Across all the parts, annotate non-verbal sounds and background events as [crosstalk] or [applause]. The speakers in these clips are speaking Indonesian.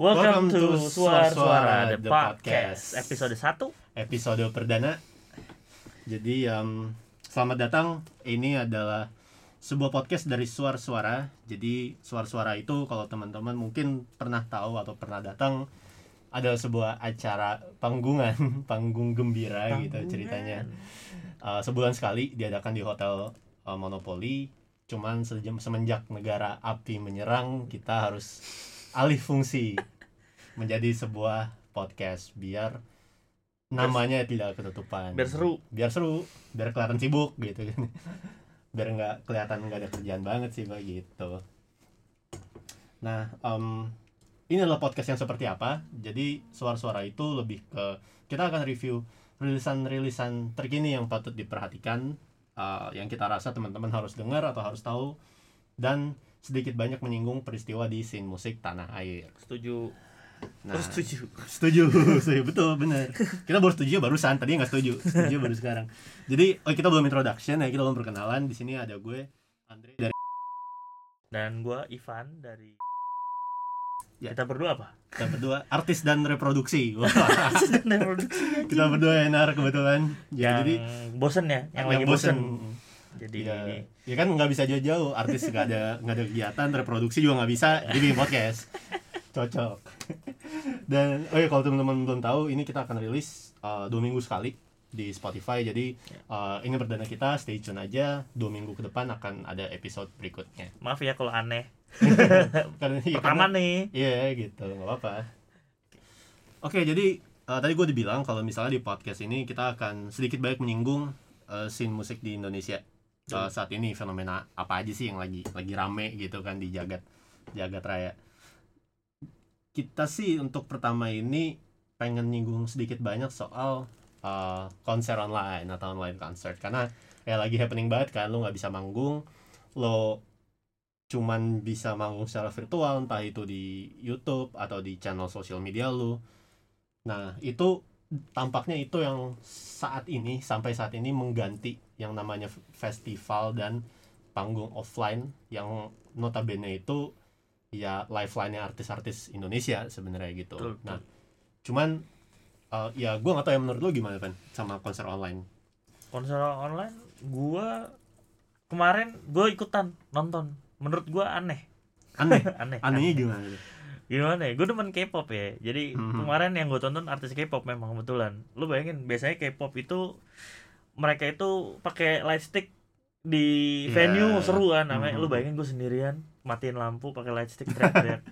Welcome, Welcome to to Suara Suara Suara The The Podcast Podcast. Episode 1 episode perdana. Jadi um, selamat datang. Ini adalah sebuah podcast dari suara-suara. Jadi suara-suara itu kalau teman-teman mungkin pernah tahu atau pernah datang ada sebuah acara panggungan, [laughs] panggung gembira gitu ceritanya. Uh, sebulan sekali diadakan di hotel uh, Monopoly. Cuman sejam semenjak negara api menyerang, kita harus alih fungsi menjadi sebuah podcast biar namanya tidak ketutupan. Biar seru. Biar seru biar kelihatan sibuk gitu kan. [laughs] Biar nggak kelihatan nggak ada kerjaan banget sih Mbak, gitu. Nah em, ini adalah podcast yang seperti apa? Jadi suara-suara itu lebih ke kita akan review rilisan-rilisan terkini yang patut diperhatikan eh, yang kita rasa teman-teman harus dengar atau harus tahu. Dan sedikit banyak menyinggung peristiwa di scene musik tanah air. Setuju. Nah Terus setuju. setuju [laughs] setuju. Betul bener. Kita baru setuju barusan tadi nggak setuju. Setuju baru sekarang. Jadi oh kita belum introduction ya kita belum perkenalan. Di sini ada gue Andre dari Dan gua Ivan dari Ya. Kita berdua apa? kita berdua artis dan reproduksi. [laughs] Dan kita berdua enar kebetulan. Ya Yang jadi bosen ya Yang lagi bosen, Jadi ya, ya kan nggak bisa jauh-jauh artis nggak ada nggak ada kegiatan reproduksi juga nggak bisa jadi bikin podcast. [laughs] Cocok. Dan oh ya kalau teman-teman belum tahu ini kita akan rilis uh, dua minggu sekali di Spotify. Jadi uh, ini perdana kita stay tune aja. Dua minggu ke depan akan ada episode berikutnya. Maaf ya kalau aneh. [laughs] Karena ya, Pertama karena- nih. Iya gitu, nggak apa-apa. Oke, jadi eh, tadi gue dibilang kalau misalnya di podcast ini kita akan sedikit banyak menyinggung eh, scene musik di Indonesia Eh, saat ini fenomena apa aja sih yang lagi lagi rame gitu kan di jagat jagat raya. Kita sih untuk pertama ini pengen nyinggung sedikit banyak soal eh, konser online atau online concert karena ya lagi happening banget kan, lo nggak bisa manggung, lo cuman bisa manggung secara virtual entah itu di YouTube atau di channel sosial media lu. Nah, itu tampaknya itu yang saat ini sampai saat ini mengganti yang namanya festival dan panggung offline yang notabene itu ya lifeline-nya artis-artis Indonesia sebenarnya gitu. Betul, betul. Nah, cuman eh, ya gue nggak tahu ya menurut lu gimana Van sama konser online. Konser online Gua Kemarin gue ikutan nonton Menurut gua aneh Aneh, [laughs] Aneh anehnya gimana? tuh? gimana ya gue demen K-pop ya jadi Mhm. kemarin yang gue tonton artis K-pop memang kebetulan lu bayangin biasanya K-pop itu mereka itu pakai light stick di Iya. venue seru kan namanya lu Mhm. bayangin gue sendirian matiin lampu pakai light stick teriak-teriak [laughs]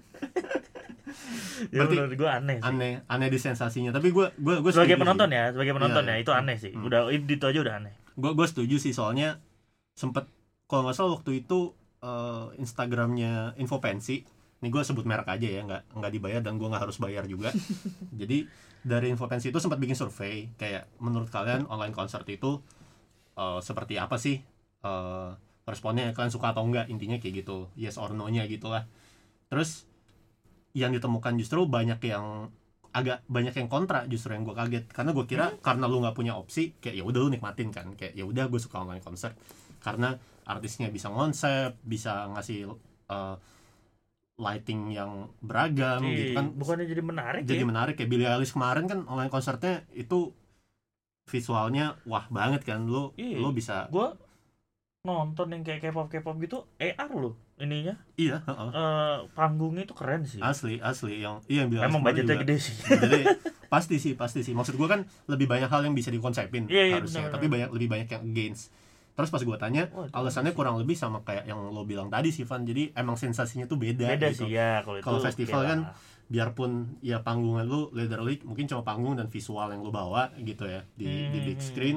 ya Berarti menurut gue aneh sih Aneh, aneh di sensasinya. Tapi gue gue gue sebagai penonton sih. ya sebagai penonton Iya, ya itu aneh sih Hmm. udah itu aja udah aneh gue gue setuju sih soalnya sempet kalau nggak salah waktu itu eh, Instagramnya Infopensi ini gue sebut merek aja ya nggak nggak dibayar dan gue nggak harus bayar juga [laughs] jadi dari Infopensi itu sempat bikin survei. Kayak menurut kalian online concert itu eh, seperti apa sih Eh, responnya? Kalian suka atau enggak? Intinya kayak gitu. Yes or no nya gitulah. Terus yang ditemukan justru banyak yang agak banyak yang kontra justru yang gue kaget. Karena gue kira karena lu nggak punya opsi kayak ya udah lu nikmatin kan. Kayak ya udah gue suka online concert. Karena artisnya bisa konsep bisa ngasih uh, lighting yang beragam gitu Ih, kan. bukannya jadi menarik jadi ya? menarik kayak Billie Eilish kemarin kan online konsernya itu visualnya wah banget kan. Lu Iya. lu bisa gue nonton yang kayak K-pop K-pop gitu AR loh ininya. Iya heeh. eh panggungnya itu keren sih. Asli asli. Yang iya yang Billie emang budgetnya juga. gede sih. Jadi [laughs] pasti sih pasti sih. Maksud gua kan lebih banyak hal yang bisa dikonsepin Iya, iya, harusnya. benar, tapi banyak lebih banyak yang against terus pas gua tanya itu alasannya kurang lebih sama kayak yang lo bilang tadi sih Van. Jadi emang sensasinya tuh beda, beda gitu. sih ya kalau itu Kalau festival kan biarpun ya panggungan lu literally mungkin cuma panggung dan visual yang lu bawa gitu ya di di big Hmm. screen.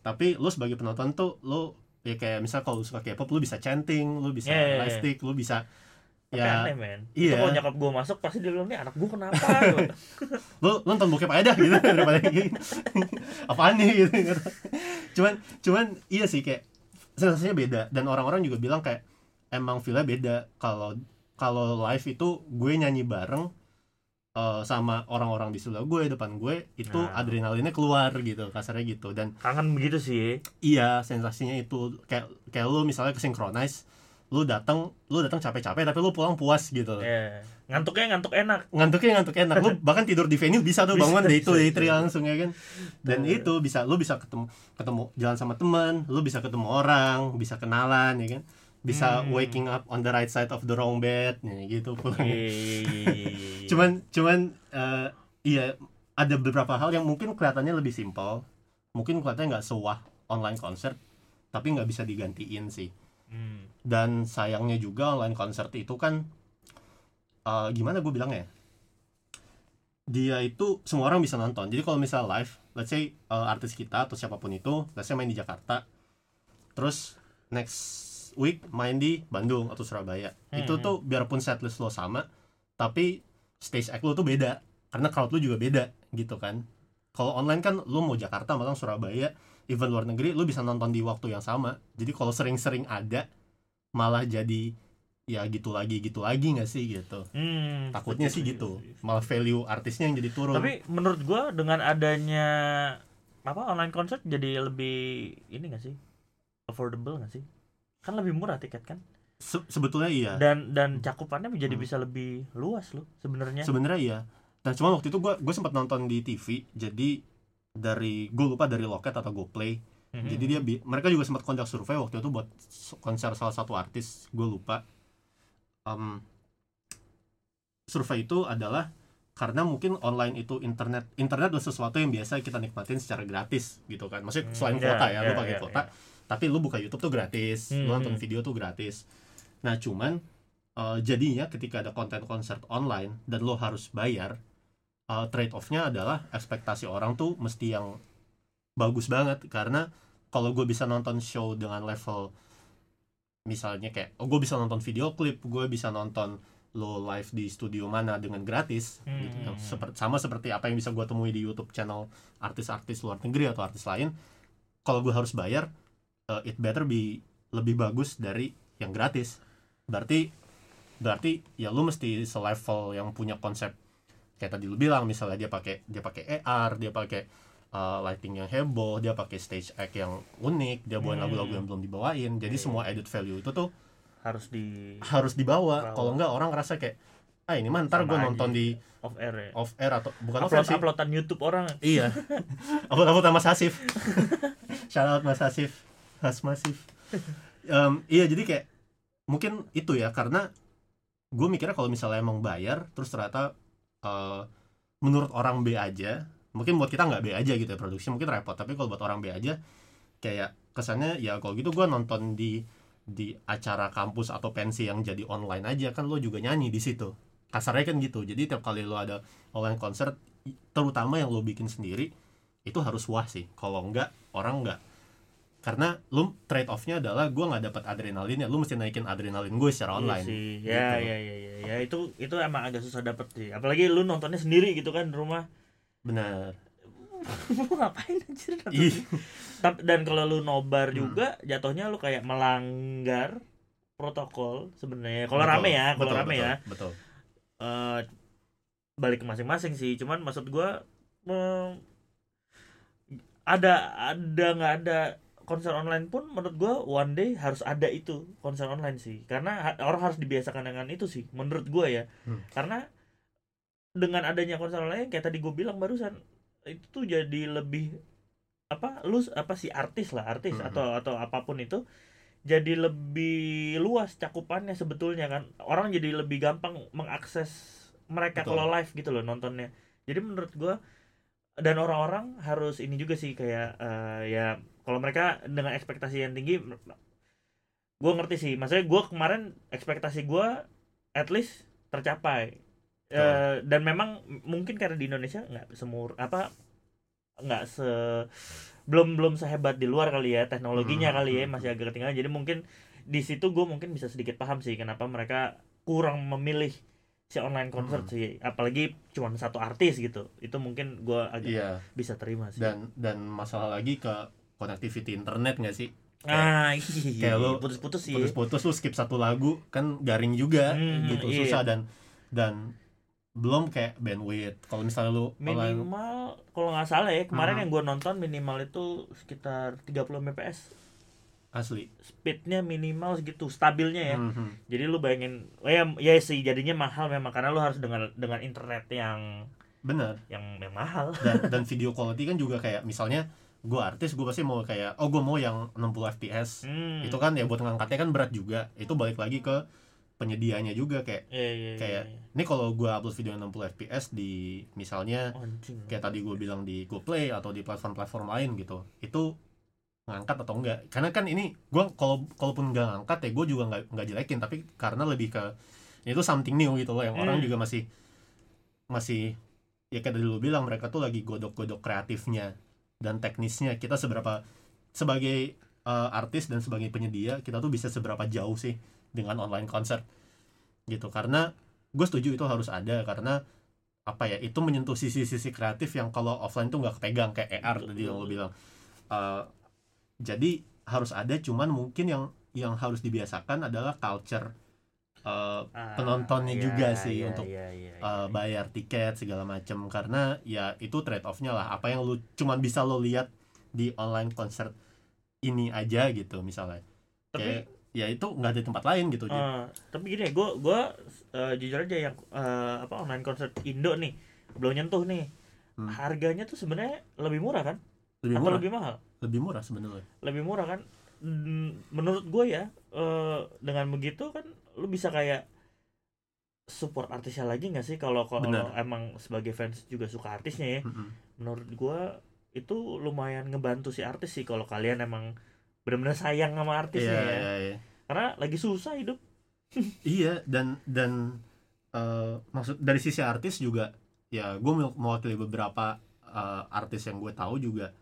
Tapi lu sebagai penonton tuh lu ya kayak misal kalau suka K-pop lu bisa chanting lu bisa Iya, iya, iya. lightstick lu bisa ya aneh men. Iya. itu kalau nyokap gue masuk pasti dia bilang nih anak gue kenapa gitu. [laughs] lu lu nonton bokep aja dah gitu daripada gini. [laughs] Apaan nih gitu cuman cuman iya sih kayak sensasinya beda. Dan orang-orang juga bilang kayak emang feelnya beda. Kalau kalau live itu gue nyanyi bareng eh, sama orang-orang di sebelah gue depan gue itu Nah. adrenalinnya keluar gitu kasarnya gitu. Dan kangen begitu sih. Iya sensasinya itu. Kayak kayak lu misalnya ke synchronize lu datang lu datang capek-capek tapi lu pulang puas gitu. Ya ngantuknya ngantuk enak. Ngantuknya ngantuk enak. Lu [laughs] bahkan tidur di venue bisa tuh bangun day two bisa, day three langsung ya kan? Dan itu bisa lu bisa ketemu ketemu jalan sama teman lu bisa ketemu orang bisa kenalan ya kan? Bisa Hmm. waking up on the right side of the wrong bed ya gitu pulang Iya, iya, iya, [laughs] cuman cuman eh, iya ada beberapa hal yang mungkin kelihatannya lebih simpel. Mungkin kelihatannya nggak sewah online concert tapi nggak bisa digantiin sih Hmm. dan sayangnya juga online concert itu kan eh, gimana gue bilangnya dia itu semua orang bisa nonton. Jadi kalau misal live let's say eh, artis kita atau siapa pun itu let's say main di Jakarta terus next week main di Bandung atau Surabaya. Itu Hmm. tuh biarpun setlist lo sama tapi stage act lo tuh beda. Karena crowd lo juga beda gitu kan. Kalau online kan lo mau Jakarta malang Surabaya even luar negeri lo bisa nonton di waktu yang sama jadi kalau sering-sering ada malah jadi ya gitu lagi gitu lagi nggak sih gitu Hmm, takutnya sih gitu malah value artisnya yang jadi turun Tapi menurut gua dengan adanya apa online concert jadi lebih ini gak sih? Affordable gak sih? Kan lebih murah tiket kan? Se- sebetulnya iya Dan dan cakupannya menjadi Hmm. bisa lebih luas loh sebenarnya. sebenarnya iya dan cuma waktu itu gue gue sempat nonton di TV jadi dari gue lupa dari Loket atau GoPlay Mhm. jadi dia mereka juga sempat kontak survei waktu itu buat konser salah satu artis gue lupa Em, survei itu adalah karena mungkin online itu internet internet adalah sesuatu yang biasa kita nikmatin secara gratis gitu kan maksudnya Hmm, selain kuota ya, lu ya, pakai ya, kuota ya. tapi lu buka YouTube tuh gratis lu Hmm, nonton hmm. video tuh gratis nah cuman eh, jadinya ketika ada konten konser online dan lo harus bayar eh, trade offnya adalah ekspektasi orang tuh mesti yang bagus banget. Karena kalau gue bisa nonton show dengan level misalnya kayak oh gue bisa nonton video klip gue bisa nonton lo live di studio mana dengan gratis Hmm. gitu. Yang seperti sama seperti apa yang bisa gue temui di YouTube channel artis-artis luar negeri atau artis lain kalau gue harus bayar uh, it better be lebih bagus dari yang gratis. Berarti berarti ya lu mesti selevel yang punya konsep kayak tadi lu bilang misalnya dia pakai dia pakai AR dia pakai uh, lighting yang heboh dia pakai stage act yang unik dia bawain Hmm. lagu-lagu yang belum dibawain jadi Iya. semua added value itu tuh harus di harus dibawa Bawa. kalau enggak orang ngerasa kayak ah ini mah ntar Sama gue nonton di off air ya. off air atau bukan off air sih uploadan YouTube orang. iya [laughs] upload upload sama Hasif shout out Mas Hasif Has Masif Em, iya jadi kayak mungkin itu ya karena gue mikirnya kalau misalnya emang bayar terus ternyata eh, menurut orang B aja mungkin buat kita nggak B aja gitu ya produksi mungkin repot tapi kalau buat orang B aja kayak kesannya ya kalau gitu gue nonton di di acara kampus atau pensi yang jadi online aja kan lo juga nyanyi di situ. Kasarnya kan gitu jadi tiap kali lo ada online concert terutama yang lo bikin sendiri itu harus wah sih. Kalau enggak orang enggak karena lu trade offnya adalah gue nggak dapat adrenalin ya lu mesti naikin adrenalin gue secara online Iya sih. gitu. Ya, ya, ya, ya, ya. Itu itu emang agak susah dapet sih. Apalagi lu nontonnya sendiri gitu kan di rumah. benar [laughs] Lu ngapain anjir? Ih, Tapi dan kalau lu nobar Hmm. juga jatuhnya lu kayak melanggar protokol sebenarnya. Kalau rame ya, kalau rame betul, ya. betul eh, balik ke masing-masing sih. Cuman maksud gua em, ada ada nggak ada konser online pun menurut gua one day harus ada itu konser online sih. Karena ha- orang harus dibiasakan dengan itu sih menurut gua ya. Hmm. Karena dengan adanya konser online kayak tadi gue bilang barusan itu tuh jadi lebih apa lu apa sih artis lah artis Mhm. atau atau apa pun itu jadi lebih luas cakupannya sebetulnya kan orang jadi lebih gampang mengakses mereka Betul. kalau live gitu loh nontonnya jadi menurut gua dan orang-orang harus ini juga sih kayak eh, ya kalau mereka dengan ekspektasi yang tinggi gue ngerti sih. Maksudnya gua kemarin ekspektasi gua at least tercapai. Eh, dan memang mungkin karena di Indonesia nggak semur apa nggak se belum belum sehebat di luar kali ya teknologinya Hmm, kali ya hmm, masih agak ketinggalan. Jadi mungkin di situ gue mungkin bisa sedikit paham sih kenapa mereka kurang memilih si online concert Hmm. sih. Apalagi cuma satu artis gitu. Itu mungkin gue agak iya. bisa terima sih. Dan dan masalah lagi ke connectivity internet nggak sih? Ah iya. kayak lu putus-putus sih. putus-putus lu skip satu lagu kan garing juga Hmm, gitu iya. susah dan dan belum kayak bandwidth. Kalau misalnya lu minimal kalau nggak salah ya kemarin Hmm. yang gue nonton minimal itu sekitar 30 mbps. Asli. Speednya minimal segitu stabilnya ya. Mhm. jadi lu bayangin oh ya ya sih jadinya mahal memang karena lu harus dengan dengan internet yang bener. yang, yang mahal. Dan [laughs] dan video quality kan juga kayak misalnya gue artis gue pasti mau kayak oh gue mau yang 60 fps hmm. itu kan ya buat ngangkatnya kan berat juga itu balik lagi ke penyedianya juga kayak Iya, iya, iya, kayak iya. ini kalau gue upload video 60 fps di misalnya Oh, anjing kayak tadi gue bilang di GoPlay atau di platform-platform lain gitu itu ngangkat atau enggak karena kan ini gue kalau kalaupun nggak ngangkat ya gue juga nggak nggak jelekin tapi karena lebih ke ya itu something new gitu loh yang orang Hmm. juga masih masih ya kayak tadi lu bilang mereka tuh lagi godok-godok kreatifnya dan teknisnya. Kita seberapa sebagai uh, artis dan sebagai penyedia kita tuh bisa seberapa jauh sih dengan online concert gitu. Karena gue setuju itu harus ada karena apa ya itu menyentuh sisi-sisi kreatif yang kalau offline tuh nggak kepegang kayak AR tadi yang lo bilang. Uh, jadi harus ada cuman mungkin yang yang harus dibiasakan adalah culture uh, Ah, penontonnya iya, juga sih iya, untuk, iya, iya, uh, bayar tiket segala macam karena ya itu trade offnya lah. Apa yang lu cuman bisa lo lihat di online concert ini aja gitu misalnya. Tapi kayak ya itu nggak ada tempat lain gitu Jadi, eh, tapi gini gue gue jujur aja yang eh, apa online concert Indo nih belum nyentuh nih. Hmm. harganya tuh sebenarnya lebih murah kan? Lebih atau murah. lebih mahal? Lebih murah sebenarnya. Lebih murah kan? Menurut gue ya eh, dengan begitu kan lu bisa kayak support artisnya lagi nggak sih? Kalau kalau emang sebagai fans juga suka artisnya ya. Mm-mm. menurut gue itu lumayan ngebantu si artis sih kalau kalian emang benar-benar sayang sama artisnya Iya, ya. iya, iya. karena lagi susah hidup. [laughs] Iya dan dan eh, maksud dari sisi artis juga ya gue mewakili beberapa eh, artis yang gue tahu juga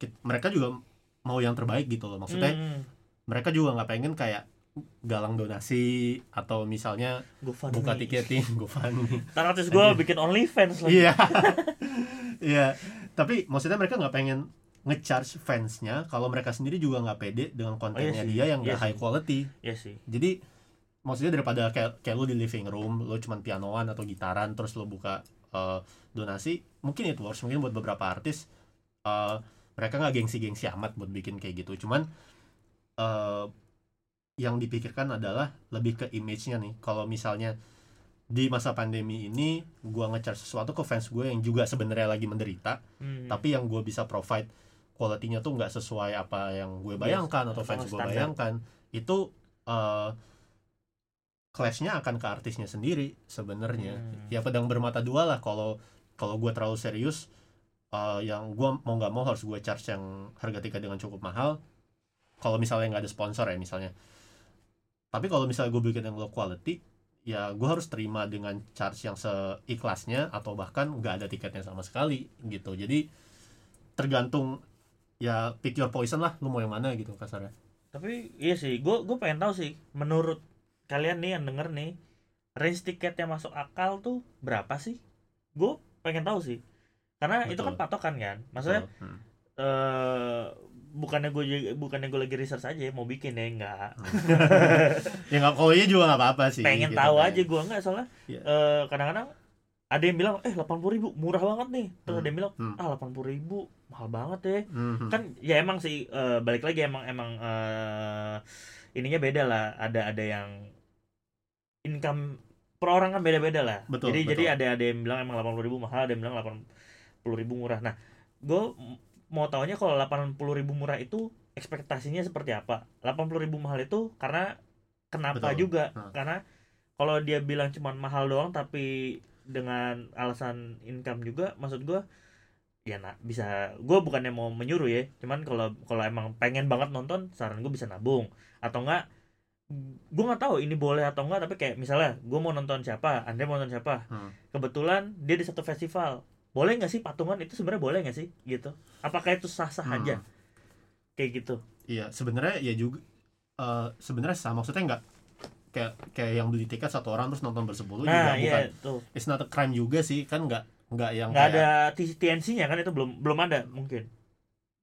kit- mereka juga mau yang terbaik gitu loh. Maksudnya Hmm, mereka juga nggak pengen kayak galang donasi atau misalnya GoFundMe. buka tiketing [laughs] GoFundMe Ntar artis gue bikin OnlyFans lagi. iya [laughs] iya tapi maksudnya mereka nggak pengen ngecharge fansnya kalau mereka sendiri juga nggak pede dengan kontennya sih. dia yang Iya nggak high sih. quality Iya sih. jadi maksudnya daripada kayak kayak lu di living room lu cuman pianoan atau gitaran terus lu buka eh, donasi mungkin itu works mungkin buat beberapa artis eh, mereka nggak gengsi-gengsi amat buat bikin kayak gitu cuman eh, yang dipikirkan adalah lebih ke image-nya nih. Kalau misalnya di masa pandemi ini gua nge-charge sesuatu ke fans gue yang juga sebenarnya lagi menderita Hmm. tapi yang gue bisa provide quality-nya tuh nggak sesuai apa yang gue bayangkan atau atau fans gue bayangkan itu eh clash-nya akan ke artisnya sendiri sebenarnya. Hmm. ya pedang bermata dua lah. Kalau kalau gue terlalu serius eh, yang gue mau nggak mau harus gue charge yang harga tiket dengan cukup mahal. Kalau misalnya nggak ada sponsor ya misalnya tapi kalau misalnya gue bikin yang low quality ya gue harus terima dengan charge yang seikhlasnya atau bahkan nggak ada tiketnya sama sekali gitu jadi tergantung ya pick your poison lah lu mau yang mana gitu kasarnya Tapi iya sih, gue gue pengen tahu sih, menurut kalian nih yang denger nih, range tiket yang masuk akal tuh berapa sih? Gue pengen tahu sih, karena itu kan Betul. patokan kan, maksudnya Hmm. eh bukannya gue bukannya gue lagi research aja mau bikin ya enggak [laughs] ya nggak kalau iya juga nggak apa-apa sih pengen gitu tahu kan. aja gue enggak soalnya Iya. eh, kadang-kadang ada yang bilang eh 80.000 ribu murah banget nih terus Hmm. ada yang bilang Hmm. ah 80.000 ribu mahal banget ya Mhm. kan ya emang sih eh, balik lagi emang emang eh, ininya beda lah ada ada yang income per orang kan beda-beda lah Betul, jadi betul. jadi ada ada yang bilang emang 80.000 ribu mahal ada yang bilang 80.000 ribu murah nah gue mau taunya kalau 80.000 ribu murah itu ekspektasinya seperti apa 80.000 ribu mahal itu karena kenapa Betul. juga Hmm. karena kalau dia bilang cuman mahal doang tapi dengan alasan income juga maksud gue ya nak bisa gue bukannya mau menyuruh ya cuman kalau kalau emang pengen banget nonton saran gue bisa nabung atau enggak gue nggak tahu ini boleh atau enggak tapi kayak misalnya gue mau nonton siapa anda mau nonton siapa Hmm. kebetulan dia di satu festival boleh nggak sih patungan itu sebenarnya boleh nggak sih gitu apakah itu sah sah Hmm. aja kayak gitu Iya, sebenarnya ya juga eh, sebenarnya sama maksudnya nggak kayak kayak yang beli tiket satu orang terus nonton bersepuluh juga nah bukan iya tuh it's not a crime juga sih kan nggak nggak yang nggak kayak ada TNC-nya kan itu belum belum ada mungkin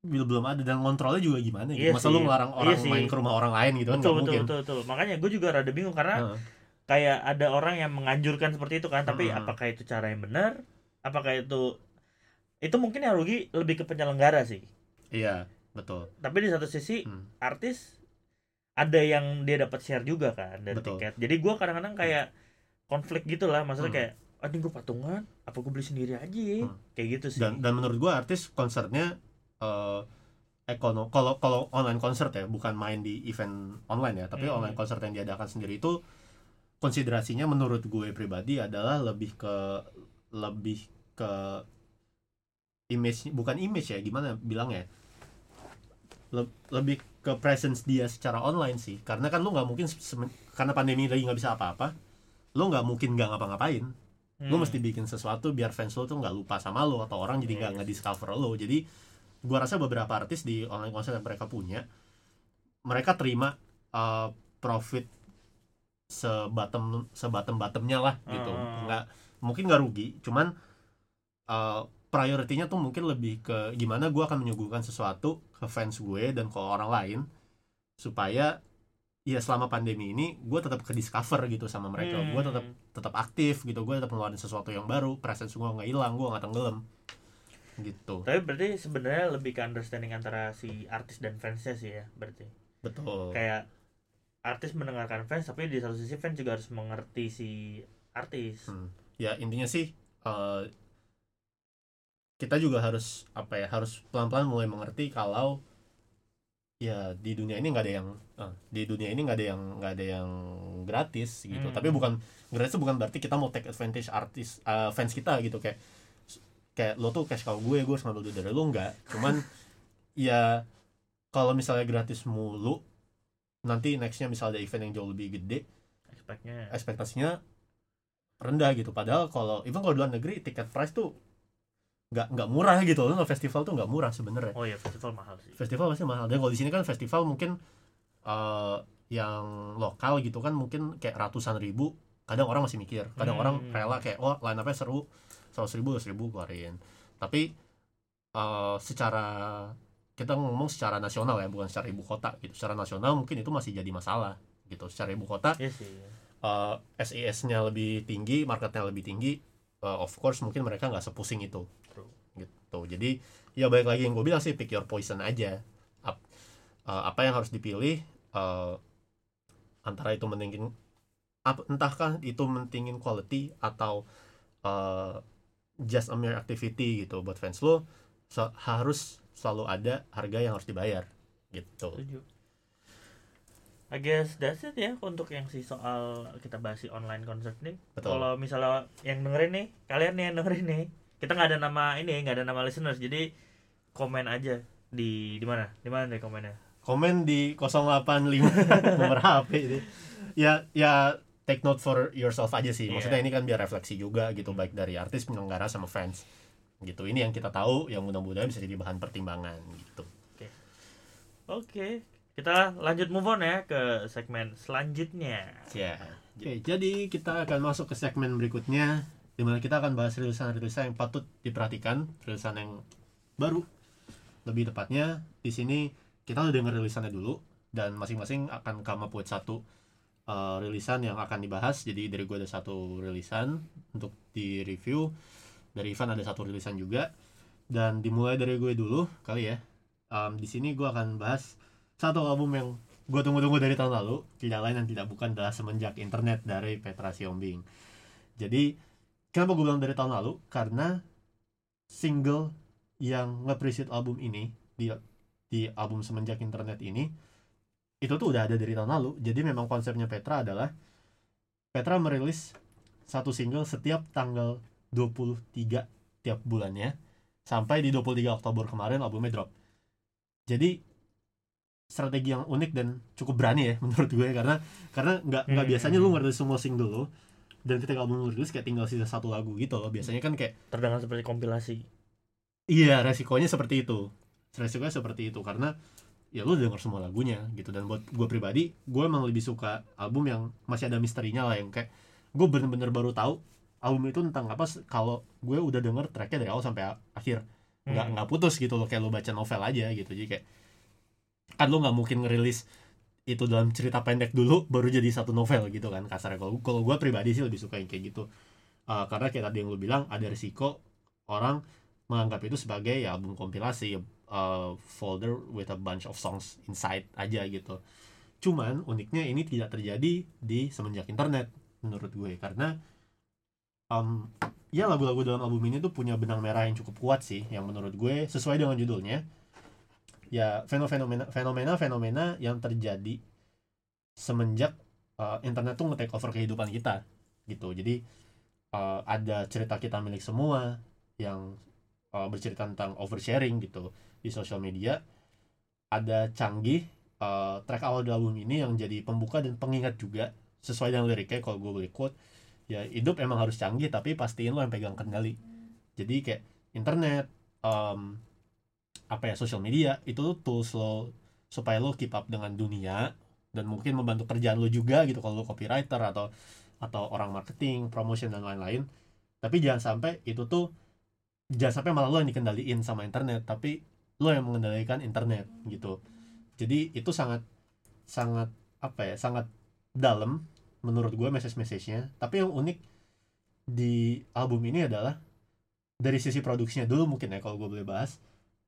belum belum ada dan kontrolnya juga gimana gitu. Iya Masa sih. lu ngelarang Iya orang sih. main ke rumah orang lain gitu kan betul mungkin. betul betul makanya gue juga rada bingung karena Heeh. kayak ada orang yang menganjurkan seperti itu kan tapi Hmm. apakah itu cara yang benar apakah itu itu mungkin yang rugi lebih ke penyelenggara sih Iya, betul. tapi di satu sisi Hmm. artis ada yang dia dapat share juga kan dari Betul. tiket jadi gua kadang-kadang kayak konflik gitu lah maksudnya Hmm. kayak ah ini gue patungan apa gue beli sendiri aja ya?" Hmm. kayak gitu sih dan dan menurut gua artis konsernya eh ekono kalau kalau online concert ya bukan main di event online ya tapi Hmm. online concert yang diadakan sendiri itu konsiderasinya menurut gue pribadi adalah lebih ke lebih ke image bukan image ya gimana bilangnya Le- lebih ke presence dia secara online sih karena kan lu nggak mungkin karena pandemi lagi nggak bisa apa-apa lu nggak mungkin nggak ngapa-ngapain lu Hmm. mesti bikin sesuatu biar fans lu tuh nggak lupa sama lu atau orang jadi nggak Yes. nggak discover lu jadi gua rasa beberapa artis di online konser yang mereka punya mereka terima uh, profit sebatem sebatem batemnya lah gitu Ah. nggak mungkin nggak rugi cuman uh, prioritinya tuh mungkin lebih ke gimana gua akan menyuguhkan sesuatu ke fans gue dan ke orang lain supaya ya selama pandemi ini gue tetap ke discover gitu sama mereka. Hmm. gue tetap tetap aktif gitu gue tetap ngeluarin sesuatu yang baru presence gue nggak hilang gue nggak tenggelam. Gitu. Tapi berarti sebenarnya lebih ke understanding antara si artis dan fansnya sih ya berarti. Betul. Kayak artis mendengarkan fans tapi di satu sisi fans juga harus mengerti si artis. Hmm. ya intinya sih eh, kita juga harus apa ya harus pelan-pelan mulai mengerti kalau ya di dunia ini nggak ada yang eh, di dunia ini nggak ada yang nggak ada yang gratis gitu. Hmm. tapi bukan gratis itu bukan berarti kita mau take advantage artis eh, fans kita gitu. Kayak kayak lo tuh cash cow gue gue harus ngambil duit dari lo nggak. Cuman [laughs] ya kalau misalnya gratis mulu nanti nextnya misalnya ada event yang jauh lebih gede expectnya. ekspektasinya rendah gitu. Padahal kalau even kalau luar negeri tiket price tuh nggak nggak murah gitu loh. Festival tuh nggak murah sebenarnya. Oh ya festival mahal sih. Festival pasti mahal. Dan kalau di sini kan festival mungkin eh, yang lokal gitu kan mungkin kayak ratusan ribu. Kadang orang masih mikir. Kadang Hmm. orang rela kayak oh line up-nya seru. seratus ribu seratus ribu keluarin. Tapi eh, secara kita ngomong secara nasional ya bukan secara ibu kota gitu. Secara nasional mungkin itu masih jadi masalah gitu. Secara ibu kota Iya sih uh, SES-nya lebih tinggi, marketnya lebih tinggi, uh, of course mungkin mereka nggak sepusing itu. Gitu. Jadi ya baik lagi yang gue bilang sih pick your poison aja. Ap- uh, apa yang harus dipilih uh, antara itu mentingin, ap- entahkah itu mentingin quality atau uh, just a mere activity gitu buat fans lo, so- harus selalu ada harga yang harus dibayar, gitu. setuju I guess that's it ya untuk yang si soal kita bahas si online concert nih. Kalau misalnya yang dengerin nih, kalian nih yang dengerin nih, kita nggak ada nama ini, nggak ada nama listeners, jadi komen aja di di mana, di mana deh komennya. komen di 085 [laughs] nomor HP itu. Ya ya take note for yourself aja sih. Maksudnya Iya. ini kan biar refleksi juga gitu baik dari artis penyelenggara sama fans. Gitu. Ini yang kita tahu yang mudah-mudahan bisa jadi bahan pertimbangan gitu. Oke, kita lanjut move on ya ke segmen selanjutnya. Ya. Oke, jadi kita akan masuk ke segmen berikutnya di mana kita akan bahas rilisan-rilisan yang patut diperhatikan, rilisan yang baru. Lebih tepatnya di sini kita udah denger rilisannya dulu dan masing-masing akan up with satu uh, rilisan yang akan dibahas. Jadi dari gue ada satu rilisan untuk di review. Dari Ivan ada satu rilisan juga. Dan dimulai dari gue dulu kali ya. Um, di sini gue akan bahas satu album yang gue tunggu-tunggu dari tahun lalu tidak lain dan tidak bukan adalah semenjak internet dari Petra Siombing jadi kenapa gue bilang dari tahun lalu? Karena single yang nge-appreciate album ini di di album semenjak internet ini itu tuh udah ada dari tahun lalu. Jadi memang konsepnya Petra adalah Petra merilis satu single setiap tanggal 23 tiap bulannya sampai di 23 Oktober kemarin albumnya drop. Jadi strategi yang unik dan cukup berani ya [laughs] menurut gue. Karena karena nggak nggak Hmm. biasanya lu ngerilis semua single lo dan ketika album rilis kayak tinggal sisa satu lagu gitu loh. Biasanya kan kayak Terdengar seperti kompilasi. iya resikonya seperti itu. Resikonya seperti itu karena ya lu denger semua lagunya gitu. Dan buat gue pribadi gue emang lebih suka album yang masih ada misterinya lah yang kayak gue bener-bener baru tahu album itu tentang apa kalau gue udah denger tracknya dari awal sampai akhir. Nggak Hmm. nggak putus gitu loh kayak lo baca novel aja gitu. Jadi kayak kan lo nggak mungkin ngerilis itu dalam cerita pendek dulu baru jadi satu novel gitu kan kasarnya. Kalau kalau gue pribadi sih lebih suka yang kayak gitu. Uh, karena kayak tadi yang lo bilang ada risiko orang menganggap itu sebagai ya album kompilasi uh, folder with a bunch of songs inside aja gitu. Cuman uniknya ini tidak terjadi di semenjak internet menurut gue. Karena um, ya lagu-lagu dalam album ini tuh punya benang merah yang cukup kuat sih yang menurut gue sesuai dengan judulnya ya fenomena fenomena fenomena yang terjadi semenjak uh, internet tuh nge-take over kehidupan kita gitu. Jadi uh, ada cerita kita milik semua yang uh, bercerita tentang oversharing gitu di sosial media. Ada canggih uh, track awal di album ini yang jadi pembuka dan pengingat juga sesuai dengan liriknya. Kalau gue boleh quote ya hidup emang harus canggih tapi pastiin lo yang pegang kendali. Jadi kayak internet um, apa ya sosial media itu tuh tools lo supaya lo keep up dengan dunia dan mungkin membantu kerjaan lo juga gitu kalau lo copywriter atau atau orang marketing promotion dan lain-lain. Tapi jangan sampai itu tuh jangan sampai malah lo yang dikendaliin sama internet tapi lo yang mengendalikan internet gitu. Jadi itu sangat sangat apa ya sangat dalam menurut gue message-message-nya. Tapi yang unik di album ini adalah dari sisi produksinya dulu mungkin ya kalau gue boleh bahas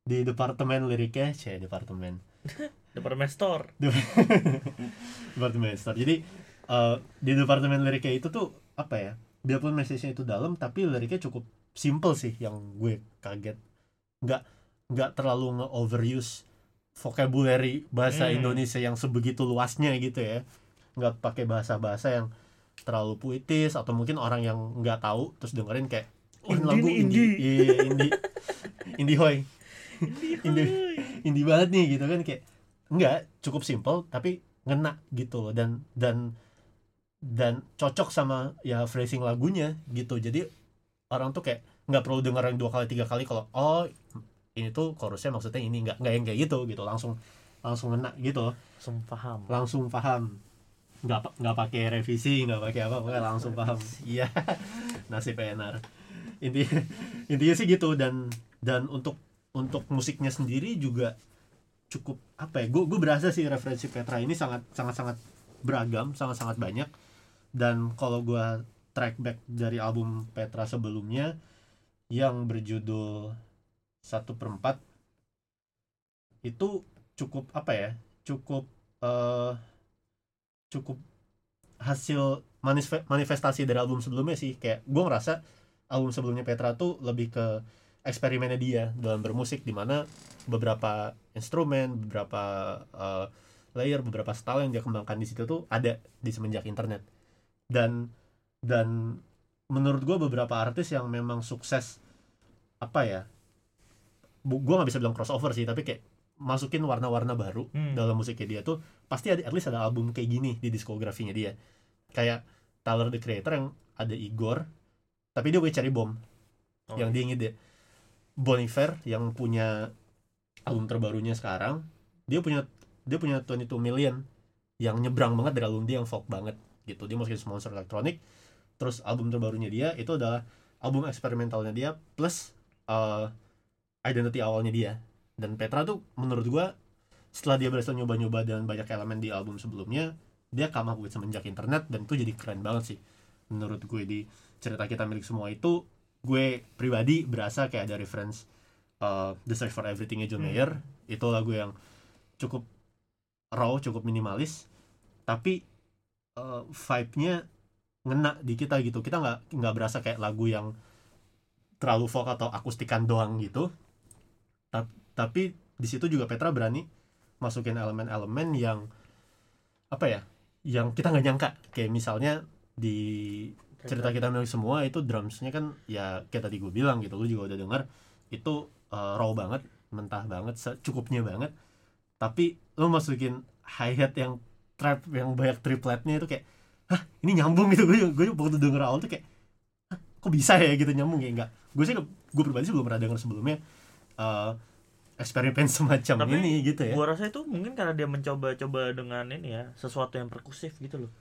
di departemen liriknya c departemen. [laughs] Department Store. [laughs] Departemen store. Jadi uh, di departemen liriknya itu tuh apa ya biarpun message-nya itu dalam tapi liriknya cukup simple sih yang gue kaget. Nggak nggak terlalu nge-overuse vocabulary bahasa Hmm. Indonesia yang sebegitu luasnya gitu ya. Nggak pakai bahasa-bahasa yang terlalu puitis atau mungkin orang yang nggak tahu terus dengerin kayak "Oh, lagu indie. indie." iya indie. [laughs] Indie hoy Indie. indie banget nih gitu kan kayak enggak cukup simple tapi ngena gitu loh. Dan dan dan cocok sama ya phrasing lagunya gitu. Jadi orang tuh kayak nggak perlu denger yang dua kali tiga kali kalau oh ini tuh chorusnya maksudnya ini nggak nggak yang kayak gitu gitu. Langsung langsung ngena gitu langsung paham. Langsung paham. Nggak nggak pakai revisi nggak pakai apa pokoknya langsung paham. Iya [laughs] nasib PNR inti intinya sih gitu. Dan dan untuk untuk musiknya sendiri juga cukup apa ya gue berasa sih referensi Petra ini sangat sangat sangat beragam sangat sangat banyak. Dan kalau gue track back dari album Petra sebelumnya yang berjudul satu perempat itu cukup apa ya cukup eh cukup hasil manif- manifestasi dari album sebelumnya sih. Kayak gue ngerasa album sebelumnya Petra tuh lebih ke eksperimennya dia dalam bermusik di mana beberapa instrumen beberapa eh, layer beberapa style yang dia kembangkan di situ tuh ada di semenjak internet dan dan menurut gue beberapa artis yang memang sukses apa ya gue nggak bisa bilang crossover sih tapi kayak masukin warna-warna baru Hmm. dalam musiknya dia tuh pasti ada at least ada album kayak gini di diskografinya dia kayak Tyler the Creator yang ada Igor tapi dia punya Cherry Bomb Oh. yang dia ngide Bon Iver yang punya album terbarunya sekarang dia punya dia punya 22 million yang nyebrang banget dari album dia yang folk banget gitu. Dia masukin Monster Electronic terus album terbarunya dia itu adalah album eksperimentalnya dia plus uh, identity awalnya dia. Dan Petra tuh menurut gua setelah dia berhasil nyoba-nyoba dengan banyak elemen di album sebelumnya dia up with semenjak internet dan itu jadi keren banget sih. Menurut gue di cerita kita milik semua itu gue pribadi berasa kayak ada reference uh, The Search for Everything John Hmm. Mayer. Itu lagu yang cukup raw cukup minimalis. Tapi uh, vibe-nya ngena di kita gitu. Kita nggak nggak berasa kayak lagu yang terlalu folk atau akustikan doang gitu. Ta- tapi di situ juga Petra berani masukin elemen-elemen yang apa ya yang kita nggak nyangka. Kayak misalnya di cerita kita milik semua itu drumsnya kan ya kayak tadi gue bilang gitu lu juga udah denger itu uh, raw banget mentah banget secukupnya banget. Tapi lu masukin hi hat yang trap yang banyak tripletnya itu kayak hah ini nyambung gitu. Gue gue waktu denger awal tuh kayak hah kok bisa ya gitu nyambung? Ya enggak. Gue sih gue pribadi sih belum pernah denger sebelumnya uh, eksperimen [laughs] semacam Tapi ini gitu ya. gua rasa itu mungkin karena dia mencoba-coba dengan ini ya sesuatu yang perkusif gitu loh.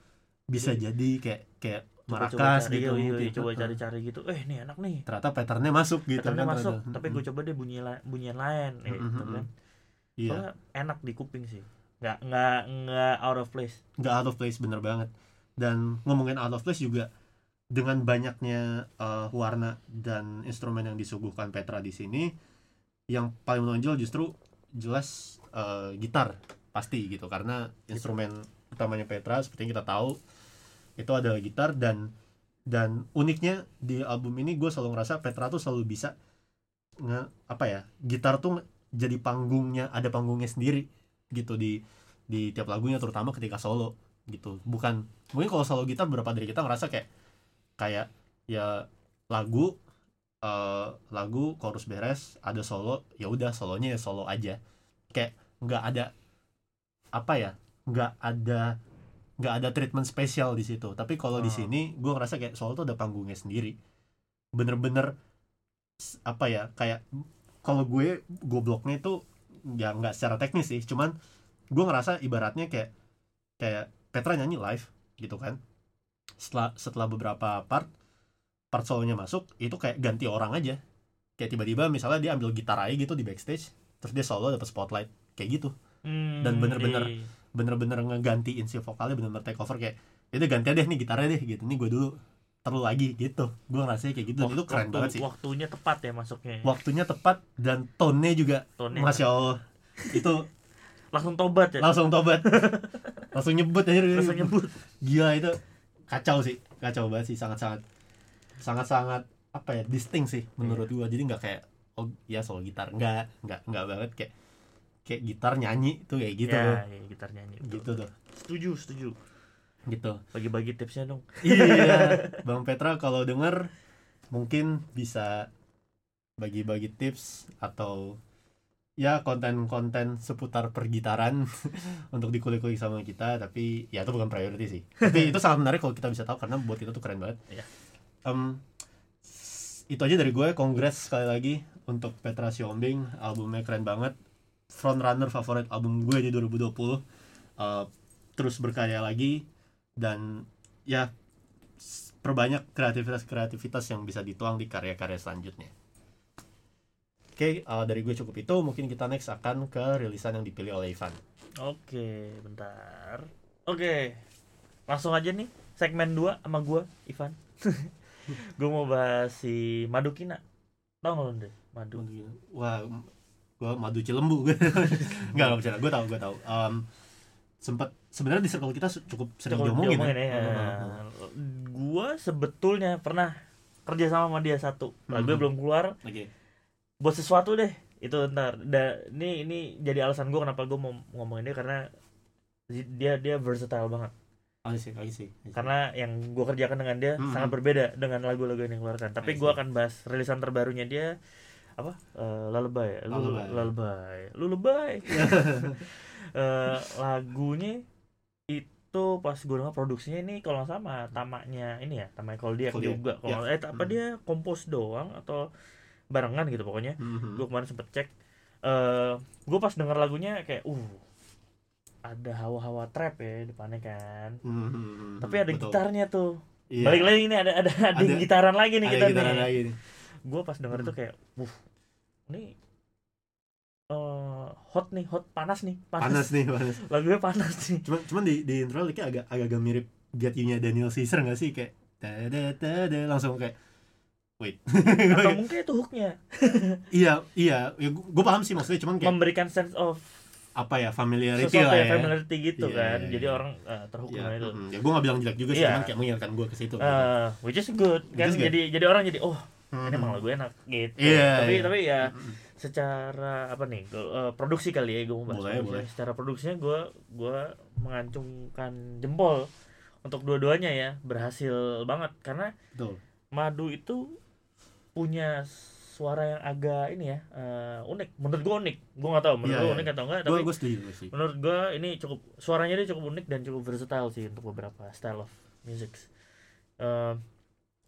Bisa jadi kayak kayak Coba-coba marakas gitu iya, iya, mungkin. coba Heeh. cari-cari gitu. Eh ini enak nih. Ternyata patternnya masuk gitu patternnya kan masuk ternyata. tapi gue coba deh bunyi la- bunyian lain Mm-mm, gitu mm-mm. kan. iya. Soalnya enak di kuping sih. Nggak nggak nggak out of place. Nggak out of place bener banget. Dan ngomongin out of place juga dengan banyaknya uh, warna dan instrumen yang disuguhkan Petra di sini yang paling menonjol justru jelas uh, gitar. Pasti gitu karena instrumen utamanya Petra seperti yang kita tahu itu adalah gitar dan dan uniknya di album ini gue selalu ngerasa Petra tuh selalu bisa nge apa ya gitar tuh jadi panggungnya ada panggungnya sendiri gitu di di tiap lagunya terutama ketika solo gitu. Bukan mungkin kalau solo gitar beberapa dari kita ngerasa kayak kayak ya lagu eh, lagu chorus beres ada solo ya udah solonya ya solo aja. Kayak nggak ada apa ya nggak ada nggak ada treatment spesial di situ. Tapi kalau di Hmm. sini gue ngerasa kayak solo tuh ada panggungnya sendiri. Bener-bener apa ya kayak kalau gue gobloknya itu ya nggak secara teknis sih. Cuman gue ngerasa ibaratnya kayak kayak Petra nyanyi live gitu kan. Setelah setelah beberapa part part solonya masuk itu kayak ganti orang aja. Kayak tiba-tiba misalnya dia ambil gitar aja gitu di backstage terus dia solo dapat spotlight. Kayak gitu. Hmm, Dan bener-bener iya. Bener-bener ngegantiin si vokalnya bener-bener take over kayak itu ganti deh nih gitarnya deh gitu. Nih gue dulu terlalu lagi gitu. Gue ngerasa kayak gitu dan itu keren Waktu- banget sih. Waktunya tepat ya masuknya. Waktunya tepat dan tone-nya juga Tone-nya. Masya allah. Itu langsung tobat ya? Langsung tobat. [laughs] Langsung nyebut aja. Langsung nyebut. Gila itu kacau sih. Kacau banget sih sangat sangat sangat sangat apa ya distinct sih menurut gua. Jadi nggak kayak oh ya solo gitar. Nggak nggak nggak banget kayak kayak gitar nyanyi tuh kayak gitu ya, ya, gitar nyanyi gitu tuh. Setuju setuju. Gitu. Bagi-bagi tipsnya dong. [laughs] Iya. [laughs] Bang Petra kalau denger mungkin bisa bagi-bagi tips atau ya konten-konten seputar pergitaran [laughs] untuk dikulik-kulik sama kita tapi ya itu bukan priority sih. Tapi itu sangat menarik kalau kita bisa tahu karena buat kita tuh keren banget. Iya. S- itu aja dari gue. Kongres sekali lagi untuk Petra Siombing. Albumnya keren banget frontrunner favorit album gue di 2020 Eh, terus berkarya lagi dan ya perbanyak kreativitas-kreativitas yang bisa dituang di karya-karya selanjutnya. Oke, eh, dari gue cukup itu. Mungkin kita next akan ke rilisan yang dipilih oleh Ivan. oke bentar oke langsung aja nih segmen 2 sama gua Ivan [laughs] gue mau bahas si Madukina tau nggak lo deh Madu Wah, gue madu cilembu. [laughs] Enggak, enggak bercanda. Gue tahu, gue tahu. Em, sempat sebenarnya di circle kita cukup sering Cukup diomongin, diomongin ya. ya. Gua sebetulnya pernah kerja sama sama dia satu. Lagunya Mhm. belum keluar. Oke. Buat sesuatu deh. Itu ntar. Da, ini ini jadi alasan gua kenapa gua mau ngomongin dia karena dia dia versatile banget. I see, I see, I see. Karena yang gua kerjakan dengan dia Mhm. sangat berbeda dengan lagu-lagu yang dikeluarkan. Tapi see. akan bahas rilisan terbarunya dia apa? Eh, Lullaby. Lulu- Lullaby. Lullaby. Lullaby. [laughs] Eh, lagunya itu pas gue denger produksinya ini kalau nggak sama tamanya ini ya tamanya Koldiak Koldiak, juga kalau eh apa Hmm. dia kompos doang atau barengan gitu pokoknya Mhm. gue kemarin sempet cek eh gue pas denger lagunya kayak uh ada hawa-hawa trap ya depannya kan Mhm. tapi ada Betul. gitarnya tuh Iya. balik lagi ini ada ada ada, Ada- gitaran lagi nih Ada kita gitaran nih lagi nih. gue pas denger itu Hmm. kayak uh ini eh hot nih hot panas nih Panas. Nih, panas. [laughs] lagunya panas nih. Cuman cuman di di intro linknya agak agak agak mirip Get You-nya Daniel Caesar nggak sih? Kayak tada tada langsung kayak wait. Atau [laughs] mungkin itu hooknya. [laughs] Iya iya. Ya, gue paham sih maksudnya cuman kayak memberikan sense of apa ya familiarity sesuatu lah yang ya. familiarity gitu Iya, kan. iya, jadi iya. orang eh, terhook ya, sama itu. mm, ya gue gak bilang jelek juga sih Iya. cuman kayak mengingatkan gue ke situ Eh, which is good. Kan good. jadi jadi orang jadi oh Mhm. ini emang lagu enak gitu Iya, tapi iya. tapi ya secara apa nih gua- eh, produksi kali ya gue mau bahas Boleh, boleh. secara produksinya gue gue mengacungkan jempol untuk dua-duanya ya berhasil banget karena betul madu itu punya suara yang agak ini ya eh, unik menurut gue unik gue nggak tahu menurut Iya, lu iya. unik atau enggak gue tapi gue setuju gue setuju menurut gue ini cukup suaranya dia cukup unik dan cukup versatile sih untuk beberapa style of music Eh,